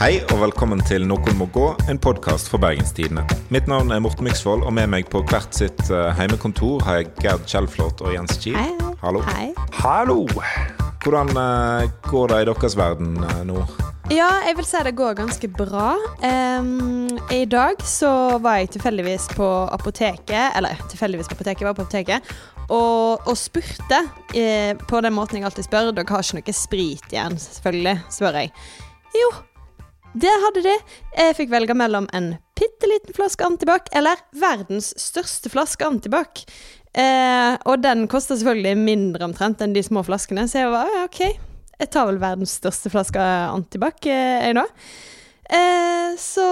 Hei og velkommen til Noen må gå, en podkast fra Bergenstidene. Mitt navn er Morten Myksvold, og med meg på hvert sitt uh, heimekontor har jeg Gerd Kjellflot og Jens Kiel. Hei. Hallo. Hei. Hallo! Hvordan uh, går det i deres verden uh, nå? Ja, jeg vil si det går ganske bra. Um, I dag så var jeg tilfeldigvis på apoteket, eller tilfeldigvis på apoteket, jeg var på apoteket, og, og spurte eh, på den måten jeg alltid spør. Dere har ikke noe sprit igjen, selvfølgelig, spør jeg. Jo, det hadde de. Jeg fikk velge mellom en bitte liten flaske Antibac eller verdens største flaske Antibac. Eh, og den koster selvfølgelig mindre omtrent enn de små flaskene, så jeg var ja, OK. Jeg tar vel verdens største flaske Antibac, eh, jeg nå. Eh, så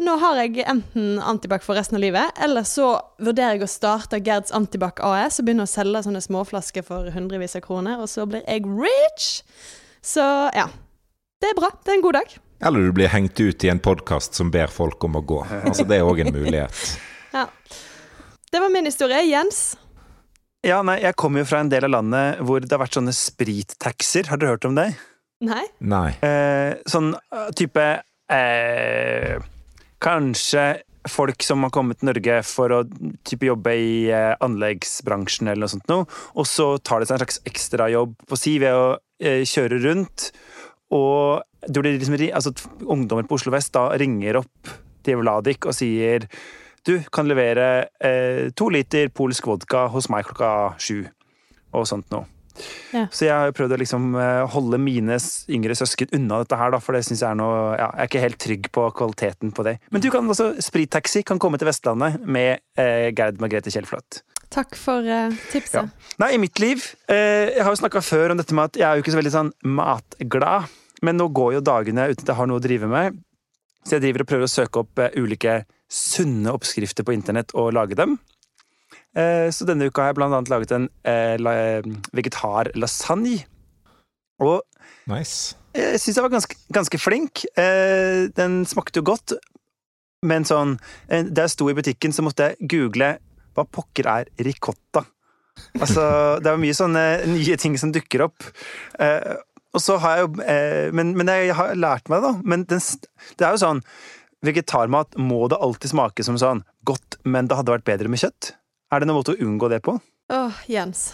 nå har jeg enten Antibac for resten av livet, eller så vurderer jeg å starte Gerds Antibac AS og begynne å selge sånne småflasker for hundrevis av kroner, og så blir jeg rich. Så ja. Det er bra. Det er en god dag. Eller du blir hengt ut i en podkast som ber folk om å gå. Altså Det er òg en mulighet. Ja. Det var min historie. Jens? Ja, nei, Jeg kommer jo fra en del av landet hvor det har vært sånne sprittaxier. Har dere hørt om det? Nei? Nei. Eh, sånn eh, type eh, Kanskje folk som har kommet til Norge for å type jobbe i eh, anleggsbransjen eller noe sånt noe, og så tar de seg en slags ekstrajobb på si ved å eh, kjøre rundt. Og liksom, altså, ungdommer på Oslo vest da ringer opp til Vladik og sier du kan levere eh, to liter polsk vodka hos meg klokka sju, og sånt noe. Ja. Så jeg har prøvd å liksom eh, holde mine yngre søsken unna dette her, da, for det synes jeg er noe ja, Jeg er ikke helt trygg på kvaliteten på det. Men du kan også, Sprittaxi kan komme til Vestlandet med eh, Gerd Margrethe Kjellflot. Takk for eh, tipset. Ja. Nei, i mitt liv eh, Jeg har jo snakka før om dette med at jeg er jo ikke så veldig sånn matglad. Men nå går jo dagene uten at jeg har noe å drive med. Så jeg driver og prøver å søke opp eh, ulike sunne oppskrifter på internett og lage dem. Eh, så denne uka har jeg blant annet laget en eh, vegetar-lasagne. Og Nice. jeg syns jeg var ganske, ganske flink. Den smakte jo godt, men sånn Da jeg sto i butikken, så måtte jeg google hva pokker er ricotta. Altså, det er mye sånne nye ting som dukker opp. Og så har jeg jo eh, men, men jeg har lært meg det, da. Men den, det er jo sånn Vegetarmat må det alltid smake som sånn godt, men det hadde vært bedre med kjøtt. Er det noen måte å unngå det på? Åh, Jens.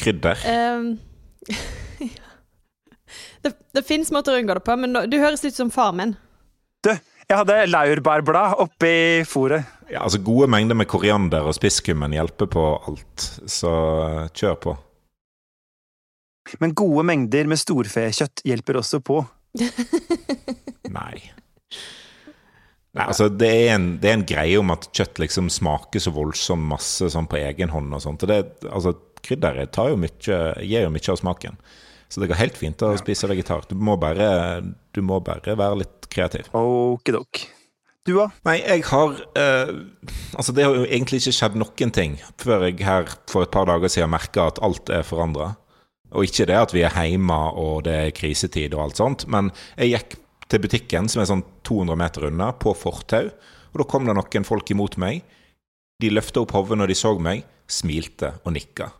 Krydder. Um, det det fins måter å unngå det på, men du høres ut som far min. Du, jeg hadde laurbærblad oppi fôret. Ja, altså Gode mengder med koriander og spisskummen hjelper på alt, så kjør på. Men gode mengder med storfekjøtt hjelper også på. Nei. Nei, altså det er, en, det er en greie om at kjøtt liksom smaker så voldsomt masse sånn på egen hånd og sånt. Og det, altså, krydderet tar jo mye, gir jo mye av smaken. Så det går helt fint å spise vegetar. Du må bare, du må bare være litt kreativ. Okidok. Du, da? Nei, jeg har eh, Altså, det har jo egentlig ikke skjedd noen ting før jeg her for et par dager siden merka at alt er forandra. Og ikke det at vi er hjemme og det er krisetid og alt sånt, men jeg gikk til butikken, som er sånn 200 meter unna, på fortau, og da kom det noen folk imot meg. De løfta opp hodet når de så meg, smilte og nikka.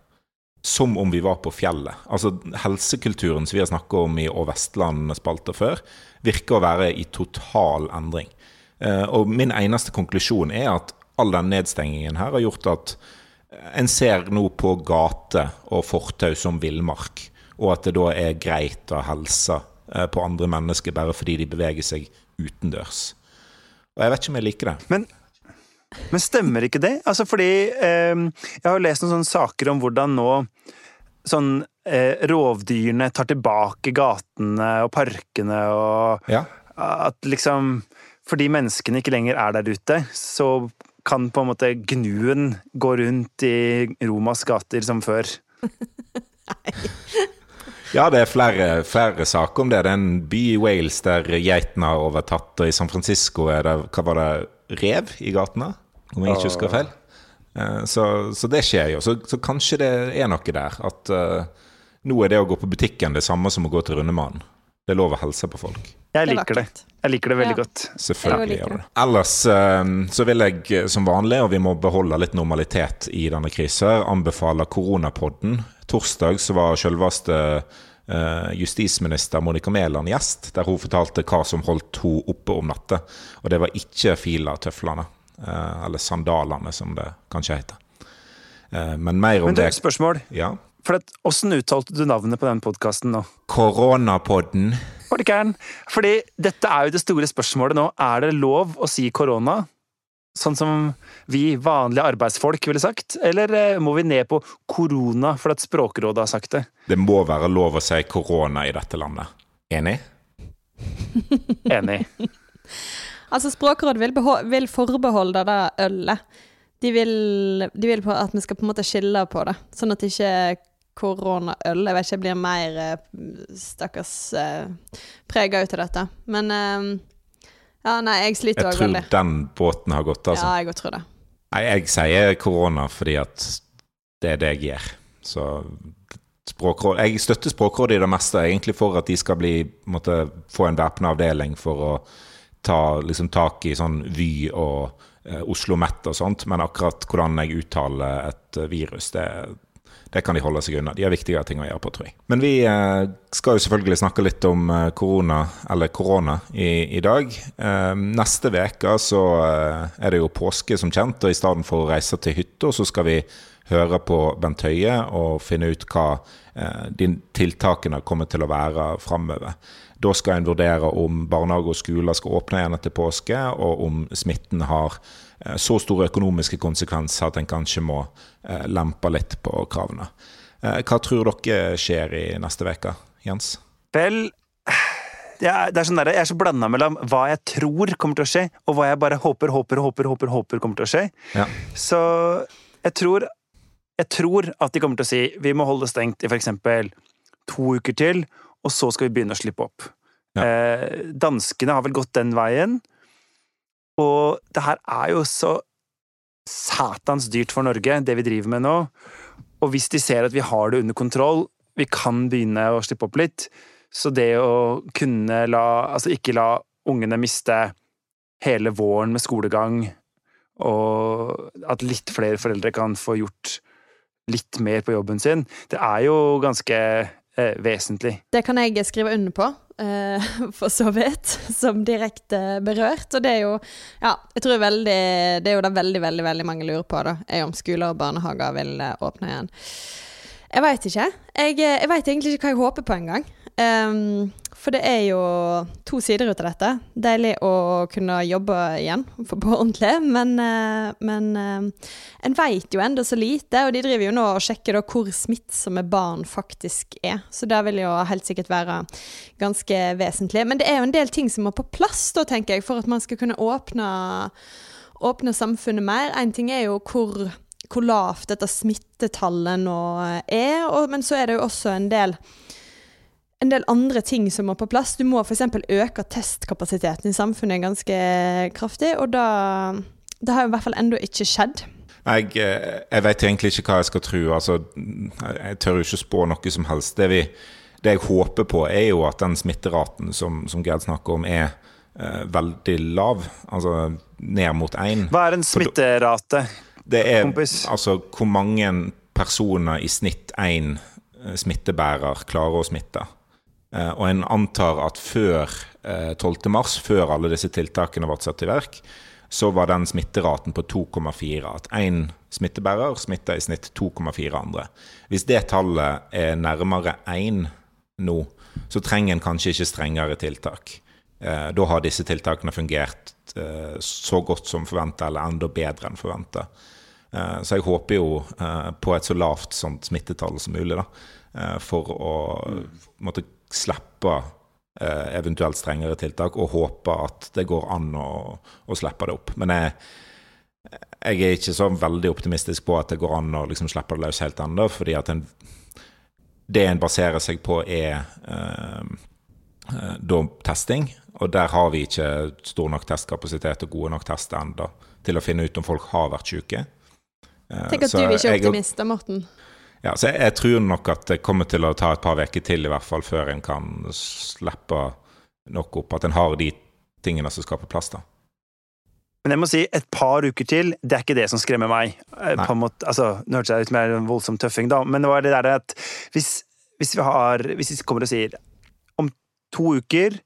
Som om vi var på fjellet. Altså Helsekulturen som vi har snakka om i Og Vestland-spalter før, virker å være i total endring. Eh, Og min eneste konklusjon er at all den nedstengingen her har gjort at en ser nå på gate og fortau som villmark, og at det da er greit å hilse eh, på andre mennesker bare fordi de beveger seg utendørs. Og jeg vet ikke om jeg liker det. Men, men stemmer ikke det? Altså fordi eh, Jeg har lest noen sånne saker om hvordan nå sånn eh, rovdyrene tar tilbake gatene og parkene og Ja, at liksom Fordi menneskene ikke lenger er der ute, så kan på en måte gnuen gå rundt i Romas gater som før. ja det er flere, flere saker om det. Det er en by i Wales der geitene har overtatt, og i San Francisco er det hva var det, rev i gatene, om jeg ikke husker feil. Eh, Så, så det skjer jo. Så, så kanskje det er noe der. At uh, nå er det å gå på butikken det samme som å gå til rundemannen. Det er lov å hilse på folk. Jeg er liker det. Jeg liker det veldig Ja. godt. Selvfølgelig gjør du det. Ellers eh, så vil jeg eh, som vanlig, og vi må beholde litt normalitet i denne krisen, anbefale koronapodden. Torsdag så var selveste eh, justisminister Monica Mæland gjest, der hun fortalte hva som holdt hun oppe om natta. Og det var ikke Fila-tøflene, eh, eller sandalene, som det kanskje heter. Eh, men mer om Men du, det spørsmål. Ja. For at, Hvordan uttalte du navnet på den podkasten nå? Koronapodden. Var det gæren? Fordi dette er jo det store spørsmålet nå. Er det lov å si korona? Sånn som vi vanlige arbeidsfolk ville sagt? Eller eh, må vi ned på korona for at Språkrådet har sagt det? Det må være lov å si korona i dette landet. Enig? Enig. Altså, Språkrådet vil, vil forbeholde det ølet. De vil, de vil på at vi skal på en måte skille på det, sånn at ikke koronaøl jeg vet ikke, blir mer eh, stakkars eh, prega ut av dette. Men eh, ja, nei, jeg sliter Jeg tror veldig. den båten har gått, altså. Ja, jeg òg tror det. Nei, jeg sier korona fordi at det er det jeg gjør. Så språkråd, Jeg støtter Språkrådet i det meste, egentlig for at de skal bli, måtte, få en væpna avdeling for å ta liksom, tak i sånn Vy og eh, Oslo Met og sånt. Men akkurat hvordan jeg uttaler et virus, det, det kan de holde seg unna. De har viktigere ting å gjøre på, tror jeg. Men vi eh, skal jo selvfølgelig snakke litt om eh, korona, eller korona, i, i dag. Eh, neste uke så er det jo påske, som kjent, og i stedet for å reise til hytta, så skal vi høre på Bent Høie og finne ut hva de tiltakene kommer til å være framover. Da skal en vurdere om barnehage og skoler skal åpne igjen etter påske, og om smitten har så store økonomiske konsekvenser at en kanskje må eh, lempe litt på kravene. Eh, Hva tror dere skjer i neste uke, Jens? Vel det er, det sånn der, Jeg er så blanda mellom hva jeg tror kommer til å skje, og hva jeg bare håper, håper, håper, håper, håper kommer til å skje. Ja. Så jeg tror, jeg tror at de kommer til å si vi må holde stengt i f.eks. to uker til, og så skal vi begynne å slippe opp. Ja. Eh, danskene har vel gått den veien. Og det her er jo så satans dyrt for Norge, det vi driver med nå. Og hvis de ser at vi har det under kontroll, vi kan begynne å slippe opp litt, så det å kunne la Altså ikke la ungene miste hele våren med skolegang, og at litt flere foreldre kan få gjort litt mer på jobben sin, det er jo ganske eh, vesentlig. Det kan jeg skrive under på, eh, for så vidt, som direkte berørt. Og det er jo Ja, jeg tror veldig Det er jo det veldig, veldig veldig mange lurer på, da, er om skoler og barnehager vil eh, åpne igjen. Jeg veit ikke. Jeg, eh, jeg veit egentlig ikke hva jeg håper på engang. Um, for det er jo to sider ut av dette. Deilig å kunne jobbe igjen, på ordentlig, men, eh, men eh, en veit jo enda så lite, og de driver jo nå og sjekker hvor smittsomme barn faktisk er. Så det vil jo helt sikkert være ganske vesentlig. Men det er jo en del ting som må på plass, da, tenker jeg, for at man skal kunne åpne, åpne samfunnet mer. En ting er jo hvor, hvor lavt dette smittetallet nå er, og, men så er det jo også en del en del andre ting som må på plass. Du må f.eks. øke testkapasiteten i samfunnet ganske kraftig, og da Det har i hvert fall ennå ikke skjedd. Jeg, eh, jeg vet egentlig ikke hva jeg skal tro. Altså, jeg tør jo ikke spå noe som helst. Det, vi, det jeg håper på, er jo at den smitteraten som, som Gerd snakker om, er eh, veldig lav. Altså ned mot én. Hva er en smitterate? Det er Kompis. altså hvor mange personer i snitt én eh, smittebærer klarer å smitte. Eh, og en antar at før eh, 12. mars, før alle disse tiltakene ble satt i verk, så var den smitteraten på 2,4. At én smittebærer smitta i snitt 2,4 andre. Hvis det tallet er nærmere 1 nå, så trenger en kanskje ikke strengere tiltak. Eh, da har disse tiltakene fungert eh, så godt som forventa, eller enda bedre enn forventa. Eh, så jeg håper jo eh, på et så lavt smittetall som mulig, da, eh, for å måtte slippe eh, eventuelt strengere tiltak, og håpe at det går an å, å slippe det opp. Men jeg, jeg er ikke så veldig optimistisk på at det går an å liksom slippe det løs helt ennå, fordi at en, det en baserer seg på, er eh, eh, da testing. Og der har vi ikke stor nok testkapasitet og gode nok tester ennå til å finne ut om folk har vært syke. Eh, Tenk at så du ikke er jeg- optimist da, Morten. Ja, så jeg, jeg tror nok at det kommer til å ta et par uker til, i hvert fall, før en kan slippe nok opp. At en har de tingene som skal på plass, da. Men jeg må si, et par uker til, det er ikke det som skremmer meg. Eh, Nei. På en måte, altså, Nå hørtes jeg ut som jeg er en voldsom tøffing, da, men det var det der at hvis, hvis vi, har, hvis vi kommer og sier om to uker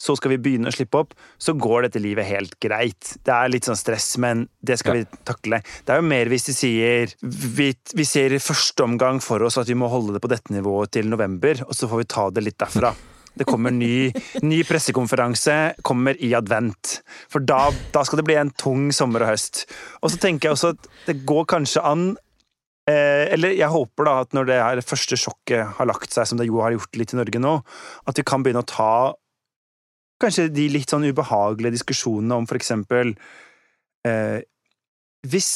så skal vi begynne å slippe opp, så går dette livet helt greit. Det er litt sånn stress, men det skal ja. vi takle. Det er jo mer hvis de sier vi, vi ser i første omgang for oss at vi må holde det på dette nivået til november, og så får vi ta det litt derfra. Det kommer ny, ny pressekonferanse, kommer i advent. For da, da, skal det bli en tung sommer og høst. Og så tenker jeg også at det går kanskje an eh, Eller jeg håper da at når det her første sjokket har lagt seg, som det jo har gjort litt i Norge nå, at vi kan begynne å ta kanskje de litt sånn ubehagelige diskusjonene om for eksempel eh, Hvis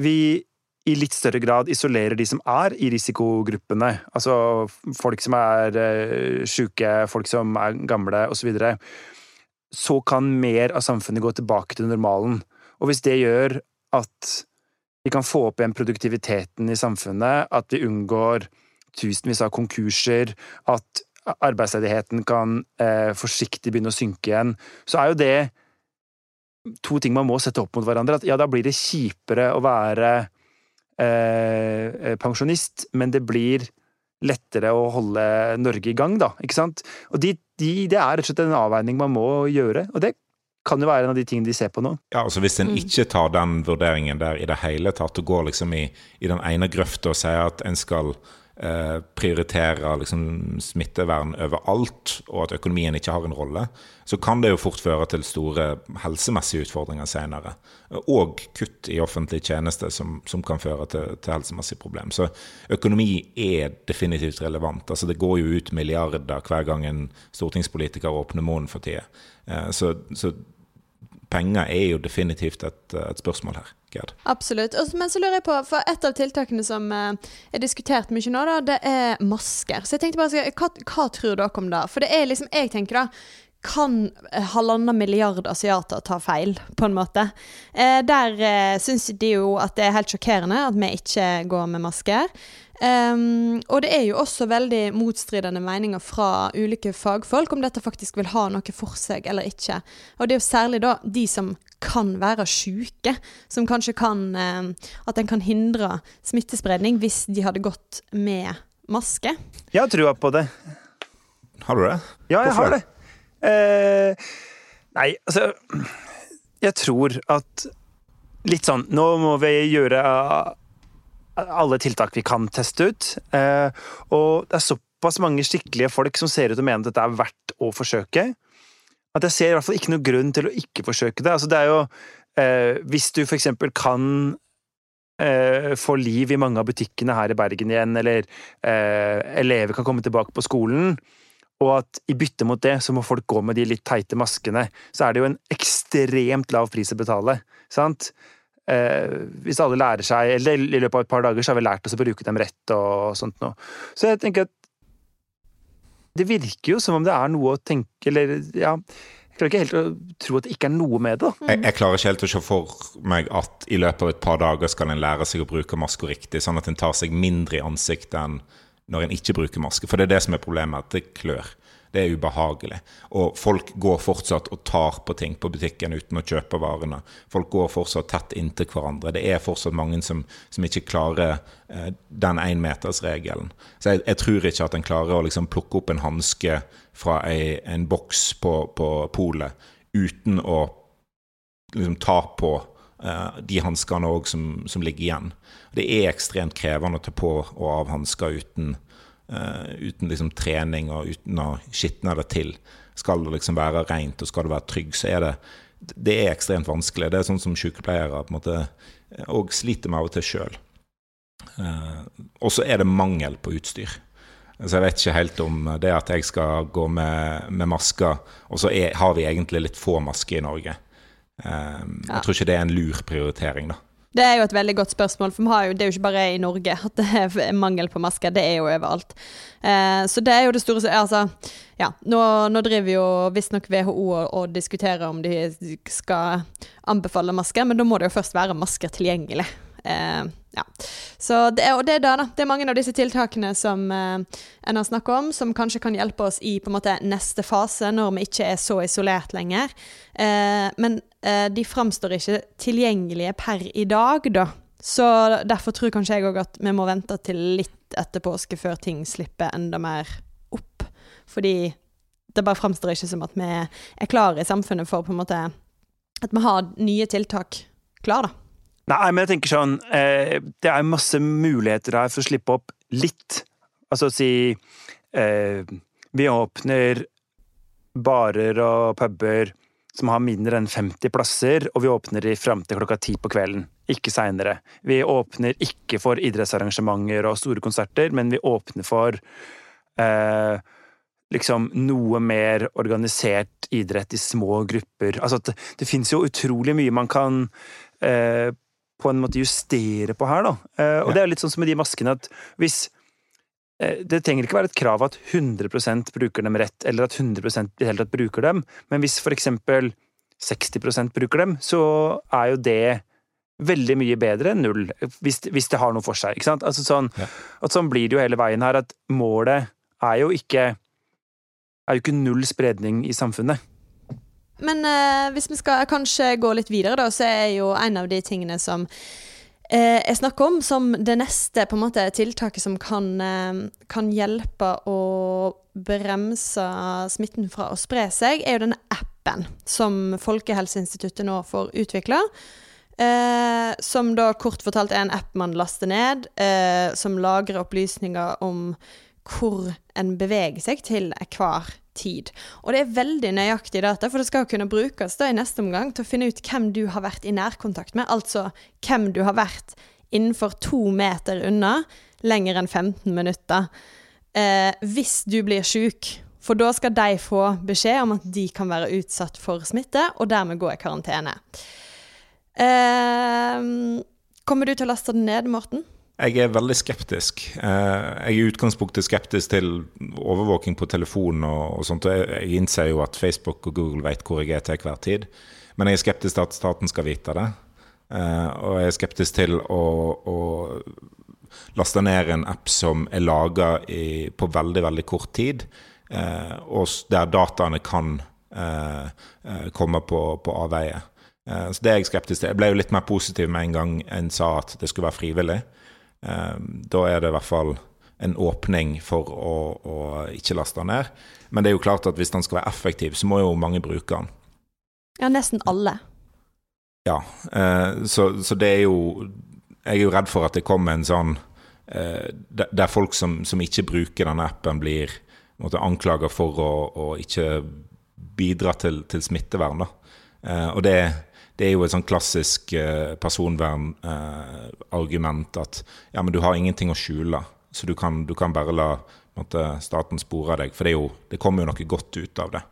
vi i litt større grad isolerer de som er i risikogruppene, altså folk som er eh, sjuke, folk som er gamle osv., så, videre, så kan mer av samfunnet gå tilbake til normalen. Og hvis det gjør at vi kan få opp igjen produktiviteten i samfunnet, at vi unngår tusenvis av konkurser, at arbeidsledigheten kan eh, forsiktig begynne å synke igjen, så er jo det to ting man må sette opp mot hverandre. At ja, da blir det kjipere å være eh, eh, pensjonist, men det blir lettere å holde Norge i gang, da. Ikke sant? Og de, de, det er rett og slett en avveining man må gjøre, og det kan jo være en av de tingene de ser på nå. Ja, altså Hvis en mm. ikke tar den vurderingen der i det hele tatt, og går liksom i, i den ene grøfta og sier at en skal prioriterer liksom smittevern overalt, og at økonomien ikke har en rolle, så kan det jo fort føre til store helsemessige utfordringer senere. Og kutt i offentlige tjenester som, som kan føre til, til helsemessige problemer. Så økonomi er definitivt relevant. Altså Det går jo ut milliarder hver gang en stortingspolitiker åpner munnen for tida. Eh, så, så penger er jo definitivt et, et spørsmål her. Gerd. Absolutt. Men så lurer jeg på, for et av tiltakene som uh, er diskutert mye nå, da, det er masker. Så jeg tenkte bare, hva, hva tror dere om det? For det er liksom, jeg tenker da, kan halvannen milliard asiater ta feil, på en måte? Eh, der eh, syns de jo at det er helt sjokkerende at vi ikke går med masker. Um, og det er jo også veldig motstridende meninger fra ulike fagfolk om dette faktisk vil ha noe for seg eller ikke. Og det er jo særlig da de som kan være syke, som kanskje kan um, At en kan hindre smittespredning hvis de hadde gått med maske. Jeg har trua på det. Har du det? Ja, jeg Hvorfor? har det. Uh, nei, altså Jeg tror at Litt sånn Nå må vi gjøre alle tiltak vi kan teste ut. Eh, og det er såpass mange skikkelige folk som ser ut til å mene at dette er verdt å forsøke, at jeg ser i hvert fall ikke noen grunn til å ikke forsøke det. Altså, det er jo eh, Hvis du for eksempel kan eh, få liv i mange av butikkene her i Bergen igjen, eller elever kan komme tilbake på skolen, og at i bytte mot det så må folk gå med de litt teite maskene, så er det jo en ekstremt lav pris å betale. sant? Eh, hvis alle lærer seg Eller i løpet av et par dager så har vi lært oss å bruke dem rett og sånt noe. Så jeg tenker at det virker jo som om det er noe å tenke Eller ja Jeg klarer ikke helt å tro at det ikke er noe med det. Jeg, jeg, klarer ikke helt å se for meg at i løpet av et par dager skal en lære seg å bruke maske riktig, sånn at en tar seg mindre i ansiktet enn når en ikke bruker maske. For det er det som er problemet, at det klør. Det er ubehagelig. Og folk går fortsatt og tar på ting på butikken uten å kjøpe varene. Folk går fortsatt tett inntil hverandre. Det er fortsatt mange som, som ikke klarer eh, den énmetersregelen. Så jeg, jeg, tror ikke at en klarer å liksom plukke opp en hanske fra ei, en boks på, på polet uten å liksom ta på uh, de hanskene òg som, som, ligger igjen. Det er ekstremt krevende å ta på og av hansker uten uten liksom trening og uten å skitne det til. Skal det liksom være rent og skal det være trygg, så er det det er ekstremt vanskelig. Det er sånn som sykepleiere på en måte og sliter med av og til sjøl. Eh, og så er det mangel på utstyr. Så jeg vet ikke helt om det at jeg skal gå med, med masker, og så er, har vi egentlig litt få masker i Norge. Uh, ja. Jeg tror ikke det er en lur prioritering, da. Det er jo et veldig godt spørsmål, for jo, det er jo ikke bare i Norge at det er mangel på masker. Det er jo overalt. Eh, så det er jo det store Altså, ja. Nå, nå driver jo visstnok WHO og, og diskuterer om de skal anbefale masker, men da må det jo først være masker tilgjengelig. Eh, ja. Så det, og det er, da, da. det er mange av disse tiltakene som eh, en har snakket om, som kanskje kan hjelpe oss i måte neste fase, når vi ikke er så isolert lenger. Eh, men eh, de framstår ikke tilgjengelige per i dag, da. Så derfor tror kanskje jeg òg at vi må vente til litt etter påske før ting slipper enda mer opp. Fordi det bare framstår ikke som at vi er klare i samfunnet for på en måte At vi har nye tiltak klar, da. Nei, men jeg tenker sånn eh, Det er masse muligheter her for å slippe opp litt. Altså si eh, Vi åpner barer og puber som har mindre enn 50 plasser, og vi åpner de fram til klokka ti på kvelden. Ikke seinere. Vi åpner ikke for idrettsarrangementer og store konserter, men vi åpner for eh, liksom noe mer organisert idrett i små grupper. Altså det, det fins jo utrolig mye man kan eh, på en måte justere på her, da. Eh, og ja. det er litt sånn som med de maskene, at hvis eh, det trenger ikke være et krav at 100% bruker dem rett, eller at 100% det hele tatt bruker dem, men hvis for eksempel 60% bruker dem, så er jo det veldig mye bedre enn null, hvis, hvis det har noe for seg. ikke sant? Altså sånn, ja. at sånn blir det jo hele veien her, at målet er jo ikke er jo ikke null spredning i samfunnet. Men uh, hvis vi skal kanskje gå litt videre, da, så er jo en av de tingene som uh, jeg snakker om som det neste på en måte tiltaket som kan, uh, kan hjelpe å bremse smitten fra å spre seg, er jo denne appen som Folkehelseinstituttet nå får utvikla. Eh, som da kort fortalt er en app man laster ned, eh, som lagrer opplysninger om hvor en beveger seg til hver tid. Og det er veldig nøyaktig data, for det skal kunne brukes da i neste omgang til å finne ut hvem du har vært i nærkontakt med, altså hvem du har vært innenfor to meter unna lenger enn 15 minutter. Eh, hvis du blir syk, For da skal de få beskjed om at de kan være utsatt for smitte, og dermed gå i karantene. Eh, kommer du til å laste den ned, Morten? Jeg er veldig skeptisk. Eh, jeg er i utgangspunktet skeptisk til overvåking på telefon og, og sånt. Jeg innser jo at Facebook og Google vet hvor jeg er til hver tid. Men jeg er skeptisk til at staten skal vite det. Eh, og jeg er skeptisk til å, å laste ned en app som er laga på veldig, veldig kort tid, eh, og der dataene kan komme på, på avveie. Så det er jeg skeptisk til. Jeg ble jo litt mer positiv med en gang en sa at det skulle være frivillig. Ehm, da er det i hvert fall en åpning for å, å, ikke laste den ned. Men det er jo klart at hvis den skal være effektiv, så må jo mange bruke den. Ja, nesten alle. Ja, eh, så, så, det er jo Jeg er jo redd for at det kommer en sånn eh, Der folk som, som, ikke bruker denne appen, blir anklaga for å, å ikke bidra til, til smittevern. Da. Eh, og det det er jo et sånn klassisk eh, personvernargument eh, at ja, men du har ingenting å skjule, så du kan, du kan bare la måtte, staten spore deg. For det, jo, det, kommer jo noe godt ut av det.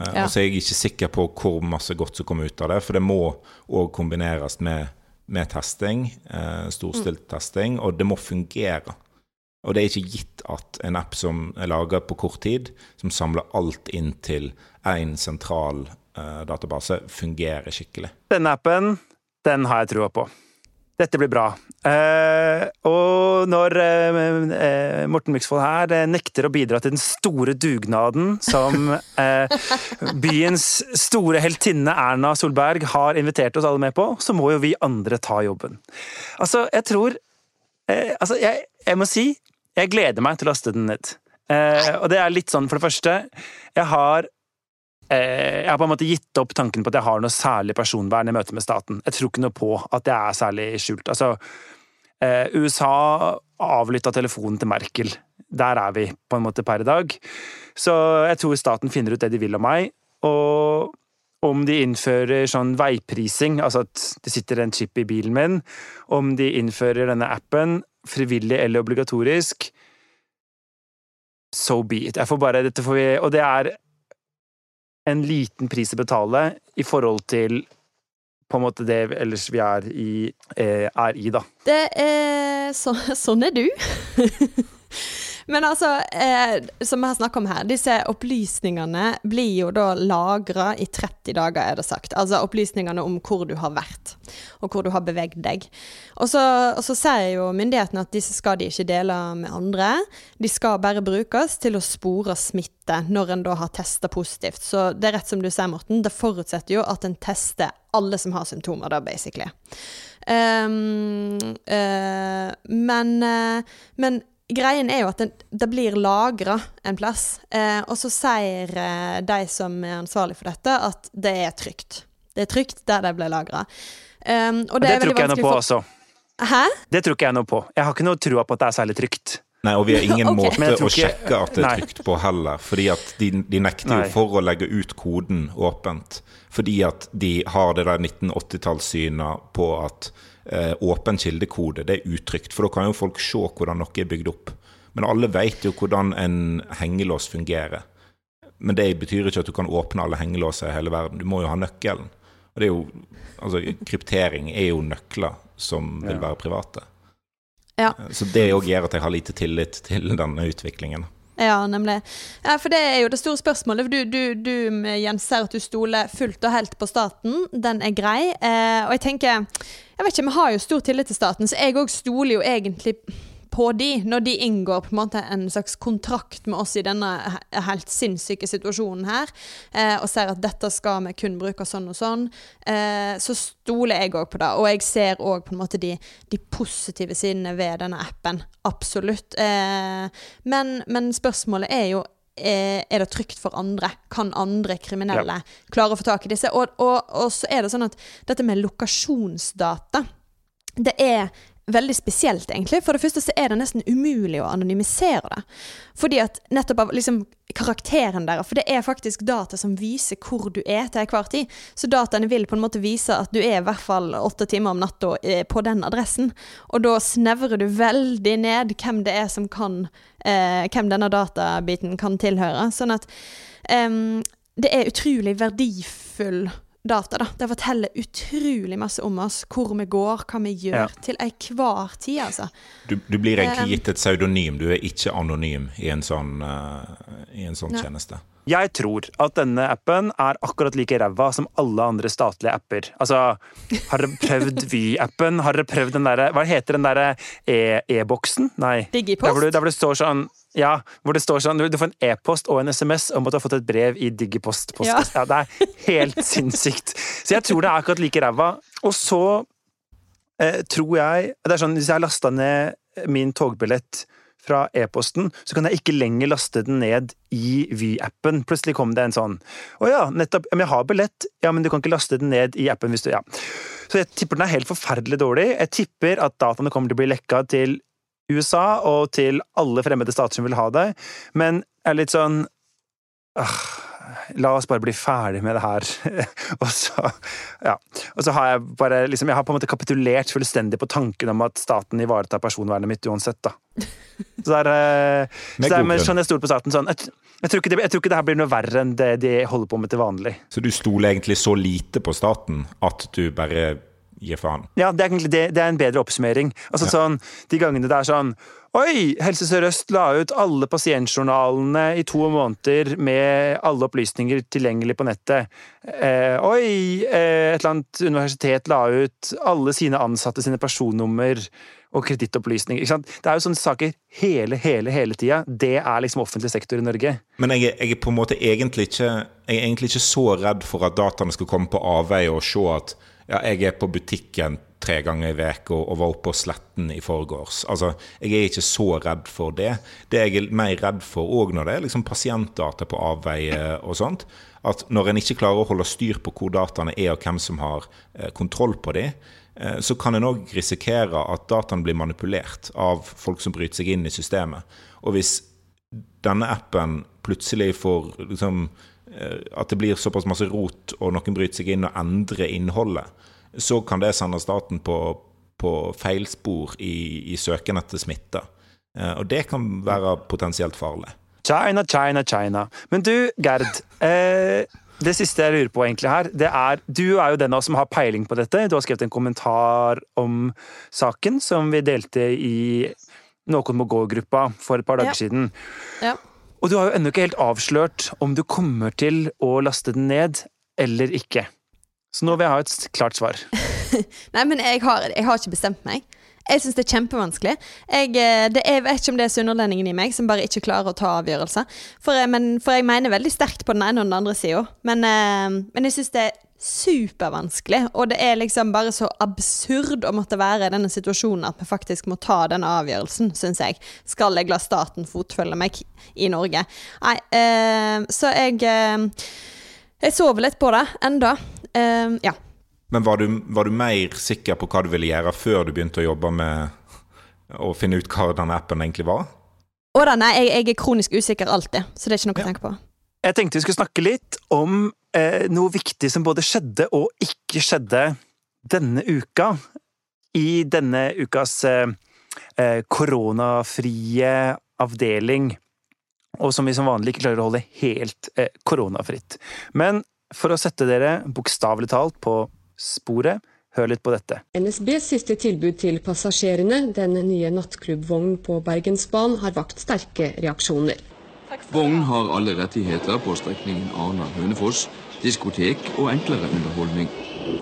Eh, ja. Og så er jeg ikke sikker på hvor masse godt som kommer ut av det, for det må òg kombineres med, med testing, eh, storstilt mm. testing, og det må fungere. Og det er ikke gitt at en app som er laga på kort tid, som samler alt inn til én sentral database fungerer skikkelig. Denne appen, den har jeg trua på. Dette blir bra. Eh, og når eh, eh Morten Myksvold her eh, nekter å bidra til den store dugnaden som eh, byens store heltinne Erna Solberg har invitert oss alle med på, så må jo vi andre ta jobben. Altså, jeg tror Altså, jeg, jeg, må si jeg gleder meg til å laste den ned. og det er litt sånn, for det første Jeg har Eh, jeg har på en måte gitt opp tanken på at jeg har noe særlig personvern i møte med staten. Jeg tror ikke noe på at det er særlig skjult. Altså, eh, USA avlytta telefonen til Merkel. Der er vi på en måte per i dag. Så jeg tror staten finner ut det de vil om meg. Og om de innfører sånn veiprising, altså at det sitter en chip i bilen min, om de innfører denne appen, frivillig eller obligatorisk, so be it. Jeg får bare, dette får vi, og det er en liten pris å betale i forhold til på en måte det ellers vi er eh, er i da. Det er så, Sånn er du. Men altså, eh, som vi har snakket om her, disse opplysningene blir jo da lagra i 30 dager, er det sagt. Altså opplysningene om hvor du har vært, og hvor du har beveget deg. Og så, og så sier jo myndighetene at disse skal de ikke dele med andre. De skal bare brukes til å spore smitte når en da har testa positivt. Så det er rett som du sier, Morten, det forutsetter jo at en tester alle som har symptomer, da, basically. Um, uh, men, uh, men greien er jo at det, det blir lagra en plass. Eh, og så sier de som er ansvarlig for dette, at det er trygt. Det er trygt der det ble lagra. Um, og det, det tror ikke jeg noe på, for... altså. Hæ? Det tror ikke jeg noe på. Jeg har ikke noe trua på at det er særlig trygt. Nei, og vi har ingen okay. måte å sjekke at det er trygt på heller. Fordi at de, de nekter jo for å legge ut koden åpent. Fordi at de har det der 1980-tallssynet på at eh, åpen kildekode det er utrygt. For da kan jo folk se hvordan noe er bygd opp. Men alle vet jo hvordan en hengelås fungerer. Men det betyr ikke at du kan åpne alle hengelåser i hele verden. Du må jo ha nøkkelen. Og det er jo, altså, kryptering er jo nøkler som vil være private. Ja. Så det òg gjør at jeg har lite tillit til denne utviklingen. Ja, nemlig. Ja, for det er jo det store spørsmålet. Du, du, du Jens, ser at du stoler fullt og helt på staten. Den er grei. Eh, og jeg tenker Jeg vet ikke, vi har jo stor tillit til staten, så jeg òg stoler jo egentlig på de, når de inngår på en måte en slags kontrakt med oss i denne helt sinnssyke situasjonen her, eh, og ser at dette skal vi kun bruke sånn og sånn, eh, så stoler jeg òg på det. Og jeg ser òg på en måte de, de, positive sidene ved denne appen. Absolutt. Eh, men, men, spørsmålet er jo eh, er det trygt for andre? Kan andre kriminelle ja. klare å få tak i disse? Og, og, og, så er det sånn at dette med lokasjonsdata det er veldig spesielt, egentlig. For det første så er det nesten umulig å anonymisere det. Fordi at nettopp av liksom karakteren der, for det er faktisk data som viser hvor du er til enhver tid. Så dataene vil på en måte vise at du er i hvert fall åtte timer om natta eh, på den adressen. Og da snevrer du veldig ned hvem det er som kan eh, Hvem denne databiten kan tilhøre. Sånn at eh, det er utrolig verdifull data. da. Det forteller utrolig masse om oss, hvor vi går, hva vi gjør, ja. til enhver tid, altså. Du, du, blir egentlig gitt et pseudonym, du er ikke anonym i en sånn, uh, i en sånn tjeneste. Jeg tror at denne appen er akkurat like ræva som alle andre statlige apper. Altså, har dere prøvd Vy-appen? Har dere prøvd den derre Hva heter den derre e-boksen? E Nei. Digipost? Der hvor, der hvor det står sånn ja, hvor det står sånn Du får en e-post og en SMS om at du har fått et brev i Digipost. Ja. ja. Det er helt sinnssykt. Så jeg tror det er akkurat like ræva. Og så eh, tror jeg Det er sånn hvis jeg har lasta ned min togbillett fra e-posten, så kan jeg ikke lenger laste den ned i Vy-appen. Plutselig kom det en sånn Å ja, nettopp. Men jeg har billett. Ja, men du kan ikke laste den ned i appen hvis du Ja. Så jeg tipper den er helt forferdelig dårlig. Jeg tipper at dataene kommer til å bli lekka til USA og til alle fremmede stater som vil ha deg, men er litt sånn øh, La oss bare bli ferdig med det her. og så ja. Og så har jeg bare liksom Jeg har på en måte kapitulert fullstendig på tanken om at staten ivaretar personvernet mitt uansett, da. Så det er, eh, så det er med, sånn jeg stoler på staten sånn jeg, jeg, tror det, jeg, tror ikke det, her blir noe verre enn det de holder på med til vanlig. Så du stoler egentlig så lite på staten at du bare gi faen. Ja, det er, egentlig, det, det er en bedre oppsummering. Altså ja. sånn, De gangene det er sånn Oi! Helse Sør-Øst la ut alle pasientjournalene i to måneder med alle opplysninger tilgjengelig på nettet. Eh, oi! Eh, et eller annet universitet la ut alle sine ansatte sine personnummer og kredittopplysninger. Det er jo sånne saker hele, hele, hele tida. Det er liksom offentlig sektor i Norge. Men jeg, jeg, er på en måte egentlig ikke, jeg er egentlig ikke så redd for at dataene skal komme på avveie og se at ja, jeg er på butikken tre ganger i veka og, var oppe på Sletten i forgårs. Altså, jeg er ikke så redd for det. Det jeg er mer redd for òg når det er liksom pasientdata på avveie og sånt, at når en ikke klarer å holde styr på hvor dataene er og hvem som har eh, kontroll på dem, eh, så kan en òg risikere at dataene blir manipulert av folk som bryter seg inn i systemet. Og hvis denne appen plutselig får liksom at det blir såpass masse rot, og noen bryter seg inn og endrer innholdet, så kan det sende staten på, på feilspor i, i søken etter smitte. Eh, og det kan være potensielt farlig. China, China, China. Men du, Gerd. Eh, det siste jeg lurer på egentlig her, det er Du er jo den av oss som har peiling på dette. Du har skrevet en kommentar om saken som vi delte i Noen må gå-gruppa for et par dager ja. siden. Ja. Og du har jo ennå ikke helt avslørt om du kommer til å laste den ned eller ikke. Så nå vil jeg ha et klart svar. Nei, men jeg har, jeg har, ikke bestemt meg. Jeg syns det er kjempevanskelig. Jeg, eh, det, jeg, vet ikke om det er sunnhordlendingen i meg som bare ikke klarer å ta avgjørelser. For, for, jeg mener veldig sterkt på den ene og den andre sida. Men, eh, men, jeg syns det er supervanskelig. Og det er liksom bare så absurd å måtte være i denne situasjonen at vi faktisk må ta denne avgjørelsen, syns jeg. Skal jeg la staten fotfølge meg i Norge? Nei, eh, så jeg eh, Jeg sover litt på det enda. Eh, ja. Men var du, var du mer sikker på hva du ville gjøre før du begynte å jobbe med å finne ut hva denne appen egentlig var? Å da, nei, jeg, jeg er kronisk usikker alltid, så det er ikke noe å tenke på. Jeg tenkte vi skulle snakke litt om noe viktig som både skjedde og ikke skjedde denne uka. I denne ukas eh, eh, koronafrie avdeling. Og som vi som vanlig ikke klarer å holde helt eh, koronafritt. Men for å sette dere bokstavelig talt på sporet, hør litt på dette. NSBs siste tilbud til passasjerene, den nye nattklubbvognen på Bergensbanen, har vakt sterke reaksjoner. Vognen har alle rettigheter på strekningen Arna-Hønefoss, diskotek og enklere underholdning.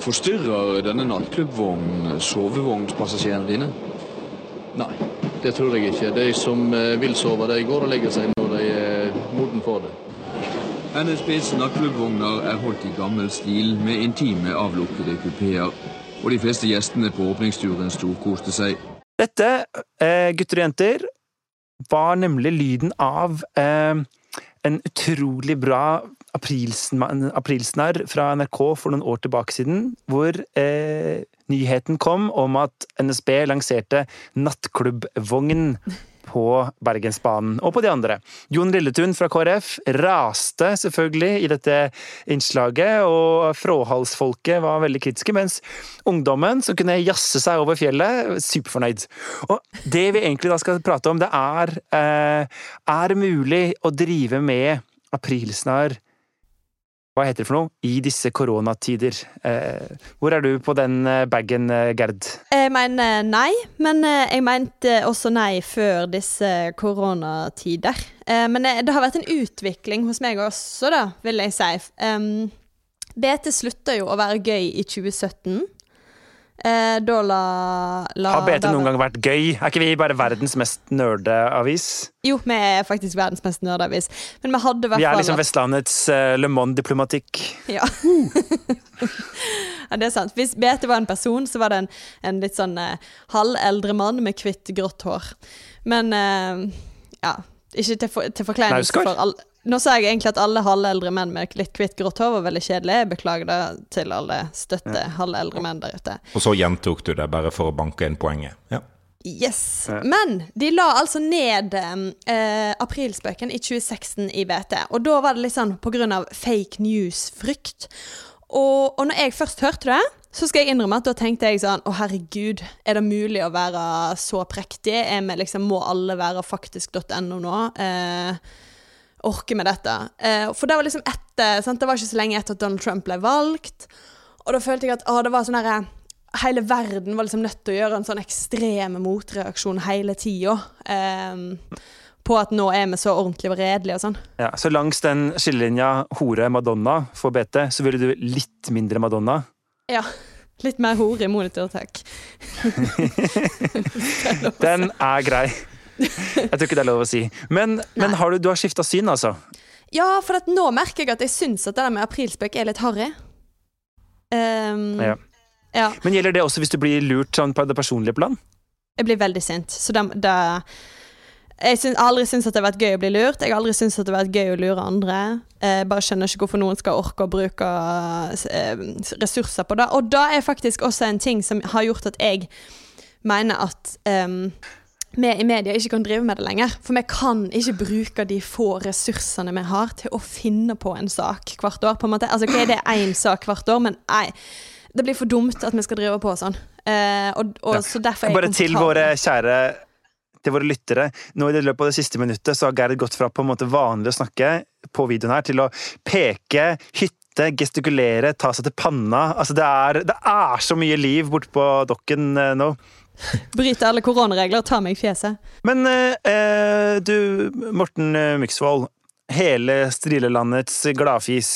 Forstyrrer denne nattklubbvognen sovevognspassasjerene dine? Nei, det tror jeg ikke. De som eh, vil sove, de går og legger seg når de er moden for det. NSBs nattklubbvogner er holdt i gammel stil med intime, avlukkede kupeer. Og de fleste gjestene på åpningsturen storkoste seg. Dette, eh, gutter og jenter, var nemlig lyden av eh, en utrolig bra aprilsn- aprilsnarr fra NRK for noen år tilbake siden, hvor eh, nyheten kom om at NSB lanserte nattklubbvogn på Bergensbanen, og på de andre. Jon Lilletun fra KrF raste selvfølgelig i dette innslaget, og fråhalsfolket var veldig kritiske, mens ungdommen, som kunne jazze seg over fjellet, superfornøyd. Og det vi egentlig da skal prate om, det er eh, Er mulig å drive med aprilsnarr hva heter det for noe? I disse koronatider. Eh, hvor er du på den eh, bagen, eh, Gerd? Jeg mener nei, men jeg mente også nei før disse koronatider. Men det har vært en utvikling hos meg også, da, vil jeg si. BT slutta jo å være gøy i 2017. Eh, da la, la Har BT da- noen gang vært gøy? Er ikke vi bare verdens mest nerdeavis? Jo, vi er faktisk verdens mest nerdavis. Men vi hadde hvert Vi er liksom Vestlandets uh, Le Monde-diplomatikk. Ja. ja, det er sant. Hvis BT var en person, så var det en, en litt sånn eh, halveldre mann med hvitt, grått hår. Men uh, ja, ikke til, for, til forkleinelse for alle Nå sa jeg egentlig at alle halveldre menn med litt hvitt, grått hår var veldig kjedelige. Jeg beklager det til alle støtte halveldre menn der ute. Og så gjentok du det bare for å banke inn poenget. Ja. Yes. Men de la altså ned eh, aprilspøken i 2016 i BT. Og da var det litt sånn på grunn av fake news-frykt. Og, og når jeg først hørte det, så skal jeg innrømme at da tenkte jeg sånn Å, herregud, er det mulig å være så prektig? Er vi liksom, må alle være faktisk.no nå? Eh, orke med dette. Eh, for det var liksom etter sant? Det var ikke så lenge etter at Donald Trump ble valgt. Og da følte jeg at å, det var sånn herre Hele verden var liksom nødt til å gjøre en sånn ekstrem motreaksjon hele tida. Eh, på at nå er vi så ordentlig og redelige og sånn. Ja, så langs den skillelinja hore-Madonna for BT, så ville du litt mindre Madonna? Ja. Litt mer hore i monitor, takk. Den er grei. Jeg tror ikke det er lov å si. Men, men har du, du har skifta syn, altså? Ja, for at nå merker jeg at jeg syns at det der med aprilspøk er litt harry. Um, Ja. ja. Men gjelder det også hvis du blir lurt sånn på det personlige plan? Jeg blir veldig sint. Så det, det Jeg har aldri syntes at det har vært gøy å bli lurt. Jeg har aldri syntes at det har vært gøy å lure andre. Jeg bare skjønner ikke hvorfor noen skal orke å bruke eh, ressurser på det. Og da er faktisk også en ting som har gjort at jeg mener at um, vi i media ikke kan drive med det lenger. For vi kan ikke bruke de få ressursene vi har til å finne på en sak hvert år. på en måte. Altså, okay, Det er én sak hvert år, men nei. Det blir for dumt at vi skal drive på sånn. Eh, og, og, så derfor er Bare til våre kjære til våre lyttere. Nå i det løpet av det siste minuttet så har Gerd gått fra på en måte vanlig å snakke på videoen her, til å peke, hytte, gestikulere, ta seg til panna. Altså, det er, det er så mye liv borte på dokken eh, nå. Bryter alle koronaregler og tar meg i fjeset. Men eh, du, Morten eh, Myksvold. Hele Strilelandets gladfis.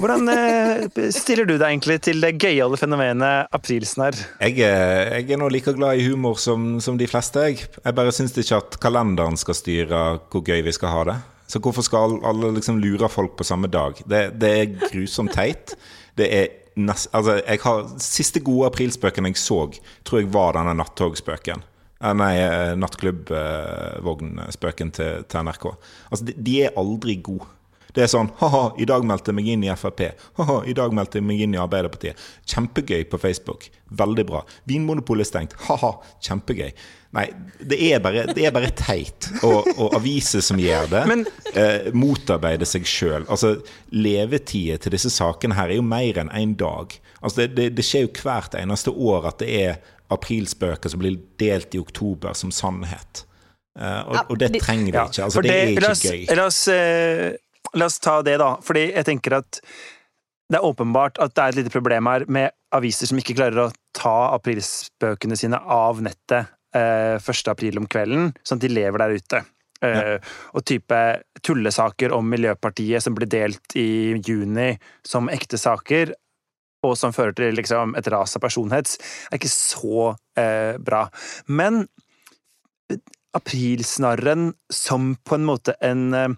Hvordan eh, stiller du deg egentlig til det gøyale fenomenet aprilsnarr? Jeg, er, jeg er nå like glad i humor som, som de fleste, jeg. Jeg bare syns ikke at kalenderen skal styre hvor gøy vi skal ha det. Så hvorfor skal alle liksom lure folk på samme dag? Det, det er grusomt teit. Det er nest, altså, jeg har, Siste gode aprilspøken jeg så, tror jeg var denne nattogspøken. Eh, Nei, eh, nattklubbvognspøken til, til NRK. Altså, de, de er aldri gode. Det er sånn Ha-ha, i dag meldte jeg meg inn i Frp. Ha-ha, i dag meldte jeg meg inn i Arbeiderpartiet. Kjempegøy på Facebook. Veldig bra. Vinmonopolet er stengt. Ha-ha, kjempegøy. Nei, det er bare, det er bare teit. Og, og aviser som gjør det, Men- eh, motarbeider seg sjøl. Altså, levetida til disse sakene her er jo mer enn én en dag. Altså, det, det, det skjer jo hvert eneste år at det er aprilspøker som blir delt i oktober som sannhet. Eh, og, og det trenger vi ikke. Altså, det er ikke gøy. La oss, eh, la oss ta det, da. Fordi jeg tenker at det er åpenbart at det er et lite problem her med aviser som ikke klarer å ta aprilspøkene sine av nettet eh, 1. april om kvelden, sånn at de lever der ute. Ja. Og type tullesaker om Miljøpartiet som ble delt i juni som ekte saker, og som fører til liksom, et ras av personhets, er ikke så eh, bra. Men aprilsnarren som på en måte en eh,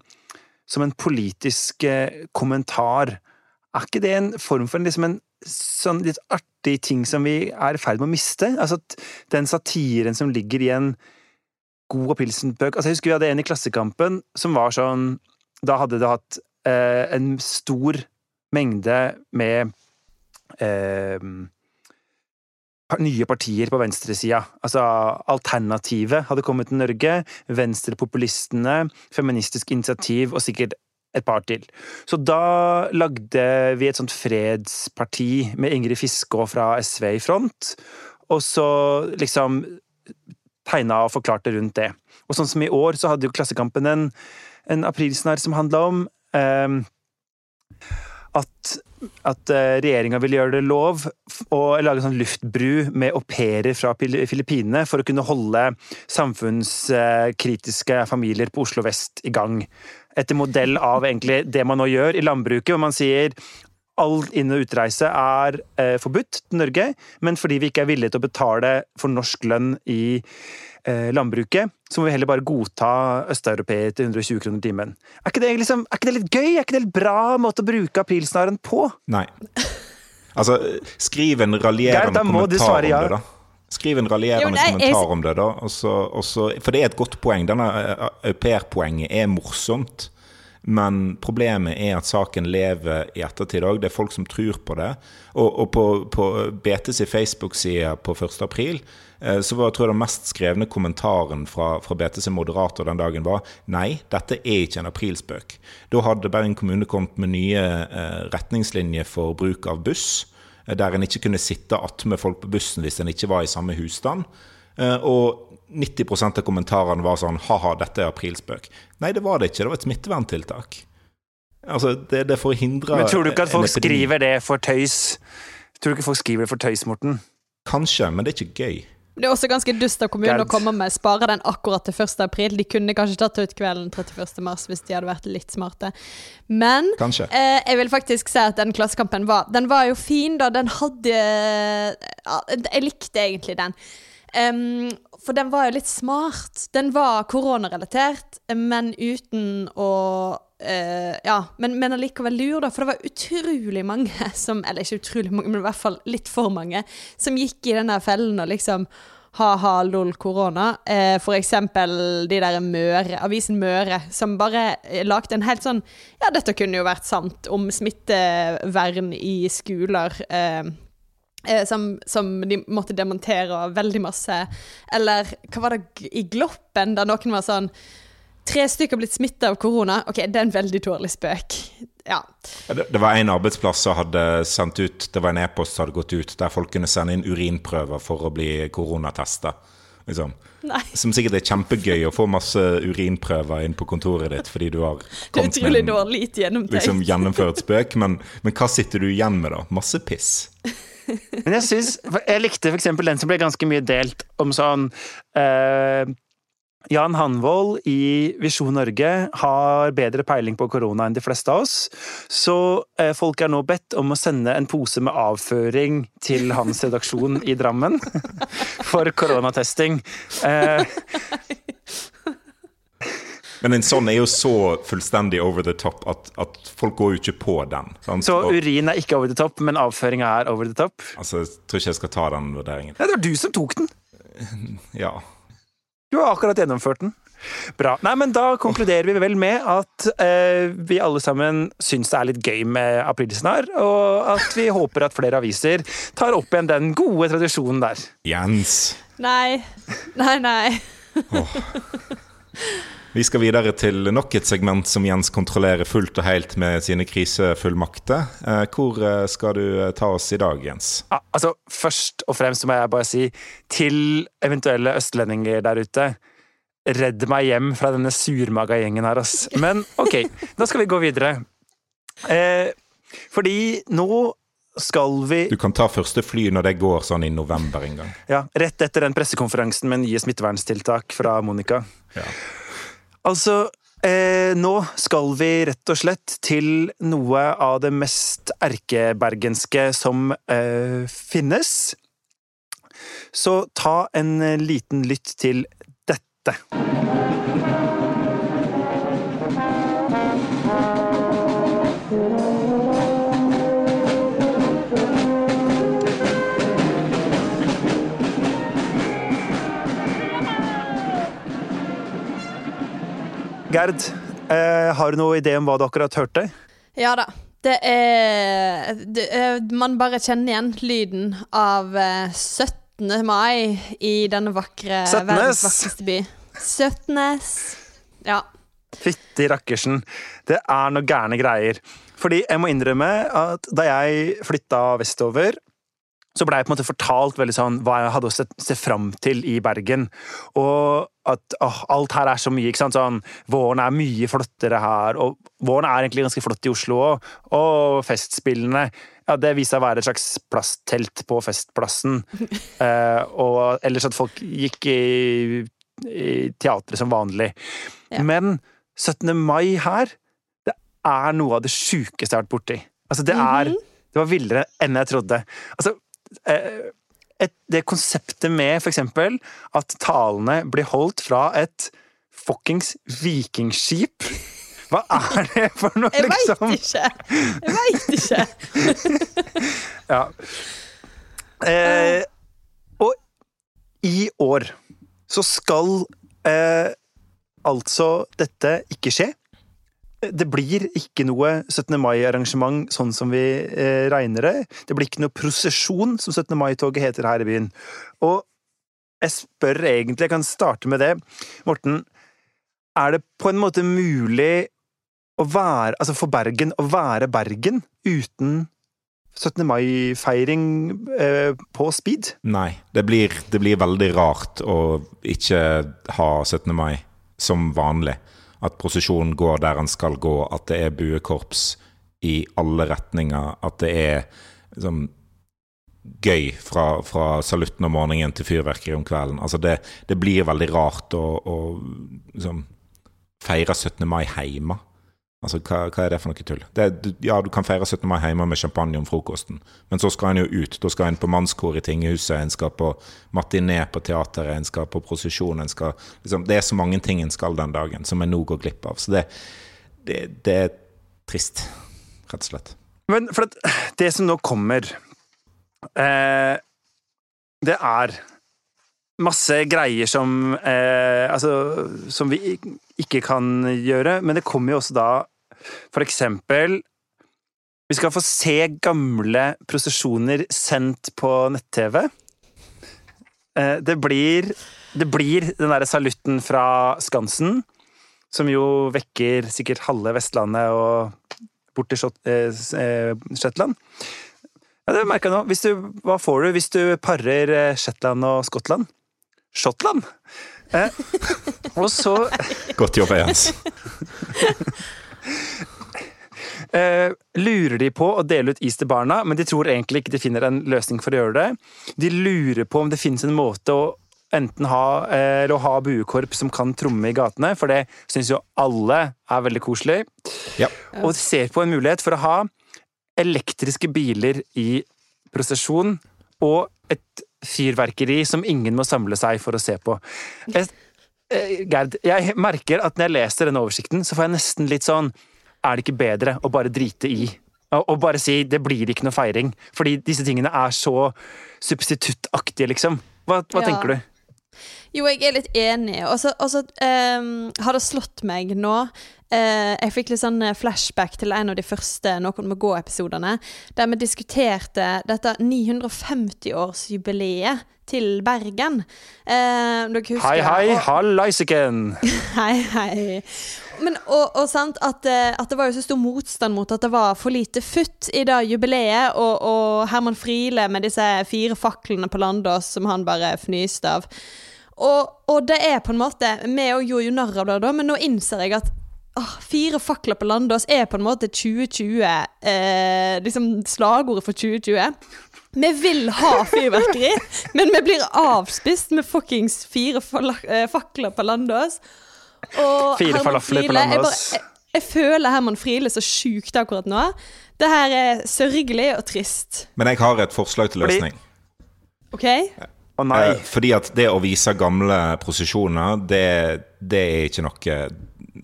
Som en politisk eh, kommentar. Er ikke det en form for en, liksom en sånn litt artig ting som vi er i ferd med å miste? Altså den satiren som ligger i en god pilsenpøk altså Jeg husker vi hadde en i Klassekampen som var sånn Da hadde det hatt eh, en stor mengde med eh, nye partier på venstresida. Altså Alternativet hadde kommet til Norge, Venstrepopulistene, Feministisk initiativ og sikkert et par til. Så da lagde vi et sånt fredsparti med Ingrid Fiskå fra SV i front, og så liksom tegna og forklarte rundt det. Og sånn som i år, så hadde jo Klassekampen en, en aprilsnarr som handla om eh, at, at eh, regjeringa ville gjøre det lov å lage en sånn luftbru med au pairer fra Filippinene for å kunne holde samfunnskritiske familier på Oslo vest i gang. Etter modell av egentlig det man nå gjør i landbruket, hvor man sier all inn- og utreise er eh, forbudt til Norge, men fordi vi ikke er villige til å betale for norsk lønn i eh, landbruket, så må vi heller bare godta østeuropeere til 120 kroner timen. Er ikke, det liksom, er ikke det litt gøy? Er ikke det en bra måte å bruke aprilsnaren på? Nei. Altså, skriv en raljerende kommentar om det, da. Skriv en raljerende jeg- kommentar om det, da. Også, også, for det er et godt poeng. Denne eh, au pair-poenget er morsomt. Men problemet er at saken lever i ettertid òg. Det er folk som tror på det. Og, og på, på BTs Facebook-side på 1. april eh, så var tror jeg den mest skrevne kommentaren fra, fra BTs moderator den dagen var nei, dette er ikke en aprilspøk. Da hadde Bergen kommune kommet med nye eh, retningslinjer for bruk av buss eh, der en ikke kunne sitte attmed folk på bussen hvis en ikke var i samme husstand. Eh, Og 90% av kommentarene var sånn ha-ha, dette er aprilspøk. Nei, det var det ikke. Det var et smitteverntiltak. Altså, det, det er for å hindre Men tror du ikke at folk skriver det for tøys? Tror du ikke folk skriver det for tøys, Morten? Kanskje, men det er ikke gøy. Det er også ganske dust av kommunen å komme med spare den akkurat til 1. april. De kunne kanskje tatt ut kvelden 31. mars hvis de hadde vært litt smarte. Men eh, jeg vil faktisk si at den Klassekampen var Den var jo fin, da. Den hadde ja, Jeg likte egentlig den. Um, for den var jo litt smart. Den var koronarelatert, men uten å eh, Ja, men, men allikevel lur, da. For det var utrolig mange som Eller ikke utrolig mange, men i hvert fall litt for mange, som gikk i denne fellen og liksom ha-ha, lol, korona. Eh, for eksempel de der Møre, avisen Møre, som bare eh, lagde en helt sånn Ja, dette kunne jo vært sant om smittevern i skoler. Eh, eh, som, som de måtte demontere veldig masse. Eller hva var det i Gloppen, da noen var sånn Tre stykker blitt smitta av korona. Ok, det er en veldig dårlig spøk. Ja. Det, det var en arbeidsplass som hadde sendt ut Det var en e-post som hadde gått ut der folk kunne sende inn urinprøver for å bli koronatesta. Liksom. Som sikkert er kjempegøy å få masse urinprøver inn på kontoret ditt fordi du har Det er kommet med en dårlig gjennomtenkt. liksom, gjennomført spøk. Men, men hva sitter du igjen med, da? Masse piss. Men jeg synes, jeg likte eksempel den som ble ganske mye delt, om sånn eh, Jan Hanvold i Visjon Norge har bedre peiling på korona enn de fleste av oss. Så eh, folk er nå bedt om å sende en pose med avføring til hans redaksjon i Drammen for koronatesting. Eh, Men en sånn er jo så fullstendig over the top at, at folk går jo ikke på den. sant? Så urin er ikke over the top, men avføringa er over the top. altså, jeg tror ikke jeg skal ta den vurderingen. Nei, det var du som tok den! Ja. Du har akkurat gjennomført den. Bra. Nei, men Da konkluderer vi vel med at eh, vi alle sammen syns det er litt gøy med aprilsnarr, og at vi håper at flere aviser tar opp igjen den gode tradisjonen der. Jens. Nei. Nei, nei. Vi skal videre til nok et segment som Jens kontrollerer fullt og helt med sine krisefullmakter. Eh, hvor eh, skal du eh, ta oss i dag, Jens? Ja, altså, Først og fremst må jeg bare si til eventuelle østlendinger der ute Redd meg hjem fra denne surmaga gjengen her, ass. Men ok, da skal vi gå videre. Eh, fordi nå skal vi Du kan ta første fly når det går sånn i november en gang. Ja, rett etter den pressekonferansen med nye smitteverntiltak fra Monica. Ja. Altså, eh, nå skal vi rett og slett til noe av det mest erkebergenske som eh, finnes. Så ta en liten lytt til dette. Gerd, eh, har du noen idé om hva du akkurat hørte? Ja da. Det er, det er Man bare kjenner igjen lyden av eh, 17. mai i denne vakre verdens vakreste by. 17. Ja. Fytti rakkersen. Det er noe gærne greier. Fordi jeg må innrømme at da jeg flytta vestover, så blei jeg på en måte fortalt veldig sånn hva jeg hadde å se, se fram til i Bergen. Og at åh, alt her er så mye. ikke sant? Sånn, Våren er mye flottere her, og våren er egentlig ganske flott i Oslo òg. Og festspillene. Ja, det viste seg å være et slags plasttelt på Festplassen. Eh, og ellers at folk gikk i, i teatret som vanlig. Ja. Men 17. mai her, det er noe av det sjukeste jeg har vært borti. Altså, det er Det var villere enn jeg trodde. Altså, eh, et, det konseptet med for eksempel at talene blir holdt fra et fuckings vikingskip Hva er det for noe, Jeg veit liksom? ikke! Jeg veit ikke! Ja. Eh, og i år så skal eh, altså dette ikke skje. Det blir ikke noe 17. mai-arrangement sånn som vi eh, regner det. Det blir ikke noe prosesjon, som 17. mai-toget heter her i byen. Og jeg spør egentlig, jeg kan starte med det. Morten, er det på en måte mulig å være, altså for Bergen å være Bergen uten 17. mai-feiring eh, på speed? Nei. Det blir, det blir veldig rart å ikke ha 17. mai som vanlig. At prosesjonen går der den skal gå, at det er buekorps i alle retninger, at det er liksom gøy fra, fra salutten om morgenen til fyrverkeri om kvelden. Altså det, det blir veldig rart å, å liksom, feire 17. mai hjemme. Altså, hva, hva er det for noe tull? Det, ja, du kan feire 17. mai hjemme med champagne om frokosten, men så skal en jo ut. Da skal en på mannskor i tinghuset, en skal på matiné på teateret, en skal på prosesjon en skal, liksom, Det er så mange ting en skal den dagen, som en nå går glipp av. Så det, det, det er trist, rett og slett. Men for at det som nå kommer eh, Det er masse greier som eh, Altså, som vi ikke kan gjøre, men det kommer jo også da for eksempel Vi skal få se gamle prosesjoner sendt på nett-TV. Eh, det blir Det blir den derre salutten fra Skansen, som jo vekker sikkert halve Vestlandet og bort til Shot- eh, eh, Shetland. Ja, det merker jeg nå. Du, hva får du hvis du parer eh, Shetland og Skottland? Shotland! Eh, og så Godt jobba, Jens. eh, lurer de på å dele ut is til barna, men de tror egentlig ikke de finner en løsning for å gjøre det. De lurer på om det finnes en måte å enten ha, eh, eller å ha buekorps som kan tromme i gatene, for det syns jo alle er veldig koselig. Ja. Og de ser på en mulighet for å ha elektriske biler i prosesjon, og et fyrverkeri som ingen må samle seg for å se på. Jeg, eh, Gerd, jeg merker at når jeg leser denne oversikten, så får jeg nesten litt sånn Er det ikke bedre å bare drite i? Og, og bare si det blir ikke noe feiring. Fordi disse tingene er så substituttaktige, liksom. Hva, hva Ja. tenker du? Jo, jeg er litt enig. Og så um, ehm, har det slått meg nå eh, Jeg fikk litt sånn eh, flashback til en av de første Noen må gå-episodene, der vi diskuterte dette 950-årsjubileet til Bergen. Uh, husker Hei, hei, hallaisiken! Hei, hei. Men, og, og sant, at, at det var jo så stor motstand mot at det var for lite futt i det jubileet, og, og Herman Friele med disse fire faklene på Landås som han bare fnyste av. Og, og det er på en måte Vi òg gjorde jo narr av det da, men nå innser jeg at åh, fire fakler på Landås er på en måte 2020 eh, Liksom slagordet for 2020. Vi vil ha fyrverkeri, men vi blir avspist med fuckings fire eh, fakler på Landås. Og Fire Herman falafler på Friele, jeg bare- Jeg, jeg føler Herman Friele så sjukt akkurat nå. Det her er sørgelig og trist. Men jeg har et forslag til Fordi- løsning. OK? Å nei. Eh, Fordi at det å vise gamle prosesjoner, det, det er ikke noe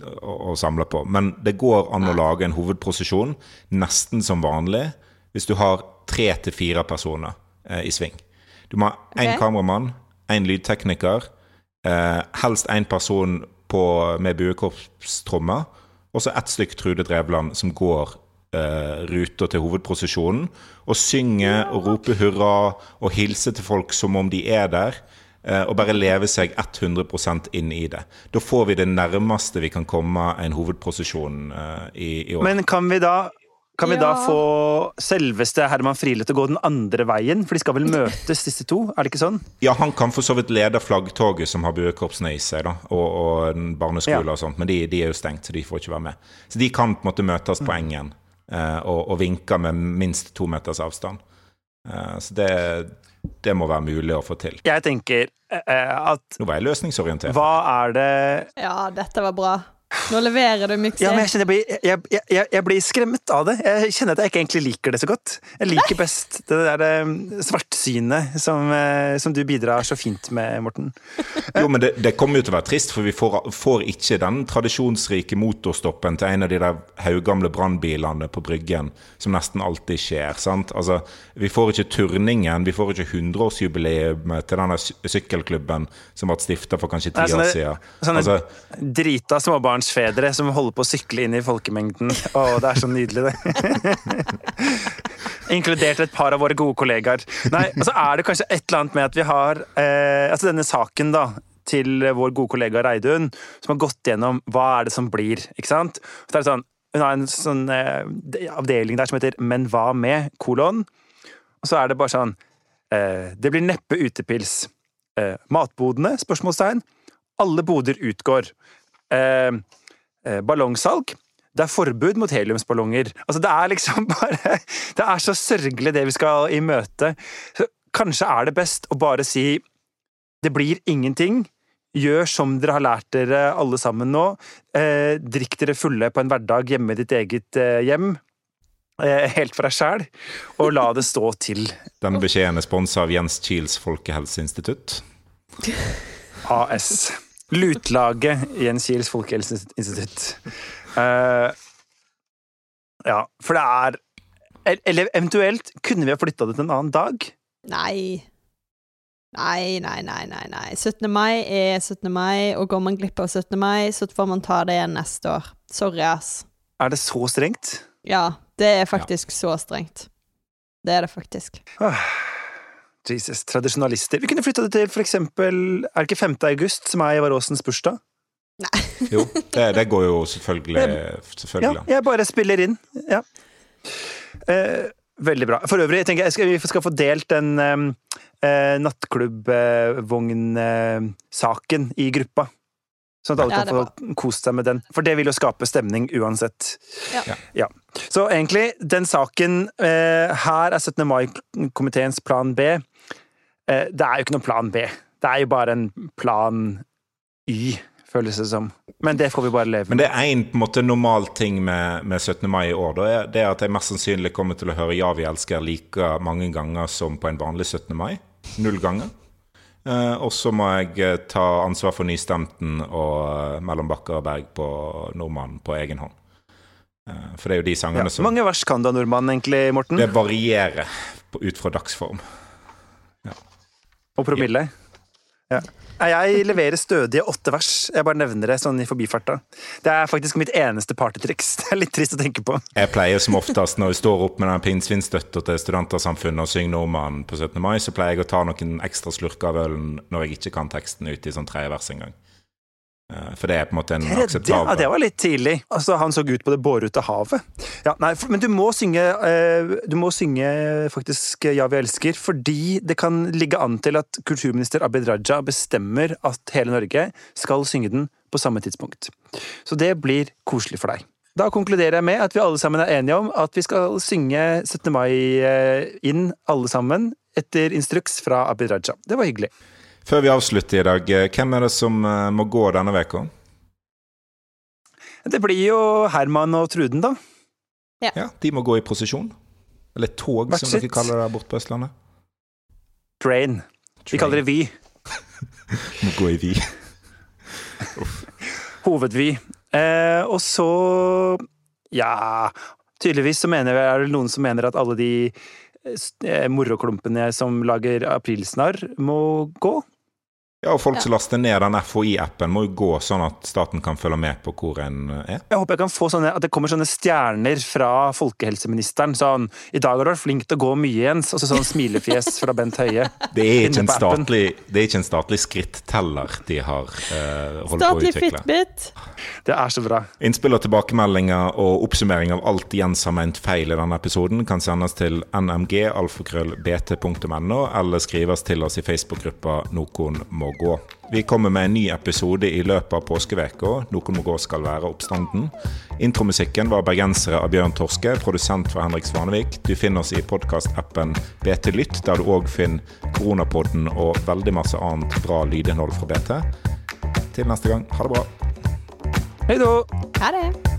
å, å samle på. Men det går an å lage en hovedprosesjon nesten som vanlig hvis du har tre til fire personer eh, i sving. Du må ha én okay. kameramann, én lydtekniker, eh, helst én person på, med buekorpstrommer, og så ett stykk Trude Drevland som går eh, ruta til hovedprosesjonen, og synger og roper hurra og hilser til folk som om de er der. Eh, Og bare leve seg 100% inn i det. Da får vi det nærmeste vi kan komme en hovedposisjon eh, i, i år. Men kan vi da kan vi da få selveste Herman Friele til å gå den andre veien? For de skal vel møtes, disse to? Er det ikke sånn? Ja, han kan for så vidt lede flaggtoget som har buekorpsene i seg, da, og, og en barneskole Ja. og sånt, men de, de er jo stengt, så de får ikke være med. Så de kan på en måte møtes på engen eh, og, og vinke med minst to meters avstand. Eh, så det, det må være mulig å få til. Jeg tenker eh, at Nå var jeg løsningsorientert. hva er det Ja, dette var bra. Nå leverer du, mikser. Ja, men jeg jeg blir, jeg, jeg, jeg, blir skremt av det. Jeg kjenner at jeg ikke egentlig liker det så godt. Jeg liker best det der eh, svartsynet som, eh, som du bidrar så fint med, Morten. Jo, men det, det kommer jo til å være trist, for vi får, får ikke den tradisjonsrike motorstoppen til en av de der haugamle brannbilene på Bryggen, som nesten alltid skjer. sant? Altså, Vi får ikke turningen, vi får ikke 100-årsjubileet til denne sy- sykkelklubben som ble stifta for kanskje ti år siden. sånne- Altså, Drita småbarnsfedre som holder på å sykle inn i folkemengden. Å, det er så nydelig, det. Inkludert et par av våre gode kollegaer. Nei, og så er det kanskje et eller annet med at vi har eh, Altså denne saken, da. Til vår gode kollega Reidun, som har gått gjennom hva er det som blir. ikke sant? Så er det sånn, Hun har en sånn eh, avdeling der som heter Men hva med? kolon. Og så er det bare sånn eh, Det blir neppe utepils. Eh, matbodene? Spørsmålstegn. Alle boder utgår. Eh, eh, ballongsalg. Det er forbud mot heliumsballonger. Altså, det er liksom bare Det er så sørgelig, det vi skal i møte. Så kanskje er det best å bare si det blir ingenting. Gjør som dere har lært dere alle sammen nå. Eh, drikk dere fulle på en hverdag hjemme i ditt eget eh, hjem. Eh, helt for deg sjæl. Og la det stå til. Den beskjeden er sponsa av Jens Kiels folkehelseinstitutt. AS. Lutlaget Jens Kiels folkehelseinstitutt. Uh, ja, for det er Eller eventuelt kunne vi ha flytta det til en annen dag? Nei. Nei, nei, nei, nei, nei. 17. mai er 17. mai, og går man glipp av 17. mai, så får man ta det igjen neste år. Sorry, ass. Er det så strengt? Ja, det er faktisk så strengt. Det er det faktisk. Åh, Jesus, tradisjonalister. Vi kunne flytta det til for eksempel Er det ikke 5. august som er Ivar Aasens bursdag? Nei. Jo, det, det går jo selvfølgelig, Ja, jeg bare spiller inn. Ja. Eh, veldig bra. For øvrig, jeg tenker jeg skal, vi skal få delt den eh, nattklubbvognsaken i gruppa. Sånn at alle Ja, kan få kost seg med den. For det vil jo skape stemning uansett. Ja. Ja. Så egentlig, den saken eh, Her er 17. mai-komiteens plan B. Eh, det er jo ikke noen plan B. Det er jo bare en plan Y, føles det som. Men det får vi bare leve Men det er én normal ting med, med 17. mai i år. Da, er at jeg mest sannsynlig kommer til å høre 'Ja, vi elsker' like mange ganger som på en vanlig 17. mai. Null ganger. Eh, og så må jeg eh, ta ansvar for Nystemten og eh, Mellom Bakker og Berg på Nordmannen på egen hånd. Eh, for det er jo de Ja. sangene som Mange vers kan du av nordmann, egentlig, Morten? Det varierer ut fra dagsform. Promille? Ja. Jeg leverer stødige åtte vers. Jeg bare nevner det sånn i forbifarta. Det er faktisk mitt eneste partytriks. Det er litt trist å tenke på. Jeg pleier som oftest når jeg står opp med den pinnsvinstøtta til Studentersamfunnet og synger Nordmannen på 17. mai, så pleier jeg å ta noen ekstra slurker av ølen når jeg ikke kan teksten ut i sånn tredje vers engang. Eh, For det er på en måte en Tredje? Ja, det var litt tidlig. Altså, Han så ut på det bårete havet. Ja, nei, men du må synge eh, Du må synge faktisk Ja, vi elsker, fordi det kan ligge an til at kulturminister Abid Raja bestemmer at hele Norge skal synge den på samme tidspunkt. Så det blir koselig for deg. Da konkluderer jeg med at vi alle sammen er enige om at vi skal synge 17. mai eh, inn, alle sammen, etter instruks fra Abid Raja. Det var hyggelig. Før vi avslutter i dag, eh, hvem er det som eh, må gå denne veka? Det blir jo Herman og Truden, da. Ja, de må gå i prosesjon. Eller tog, Hvert som dere kaller det borte på Østlandet. Train. Vi kaller det Vy. Må gå i vi. Hovedvy. Eh, og så Ja, tydeligvis så mener er det noen som mener at alle de eh, moroklumpene som lager aprilsnarr, må gå. Ja, og folk Ja. som laster ned den FHI-appen, må jo gå sånn at staten kan følge med på hvor en er. Jeg håper jeg kan få sånne, at det kommer sånne stjerner fra folkehelseministeren. Sånn 'I dag har du vært flink til å gå mye, Jens.' Og så sånn smilefjes fra Bent Høie. Det er ikke en statlig, det er ikke en statlig skritteller de har uh, holdt på å Statlig utvikle. Fitbit. Det er så bra. Innspill og tilbakemeldinger og oppsummering av alt Jens har ment feil i denne episoden, kan sendes til nmg.alfakrøllbt.no, eller skrives til oss i Facebook-gruppa Nokon Noen må gå. Vi kommer med en ny episode i løpet av påskeveka. Noen må gå skal være oppstanden. Intromusikken var 'Bergensere' av Bjørn Torske, produsent for Henrik Svanevik. Du finner oss i podkastappen BT Lytt, der du òg finner Koronapodden og veldig masse annet bra lydinnhold fra BT. Til neste gang, ha det bra. Hei da. Ha det.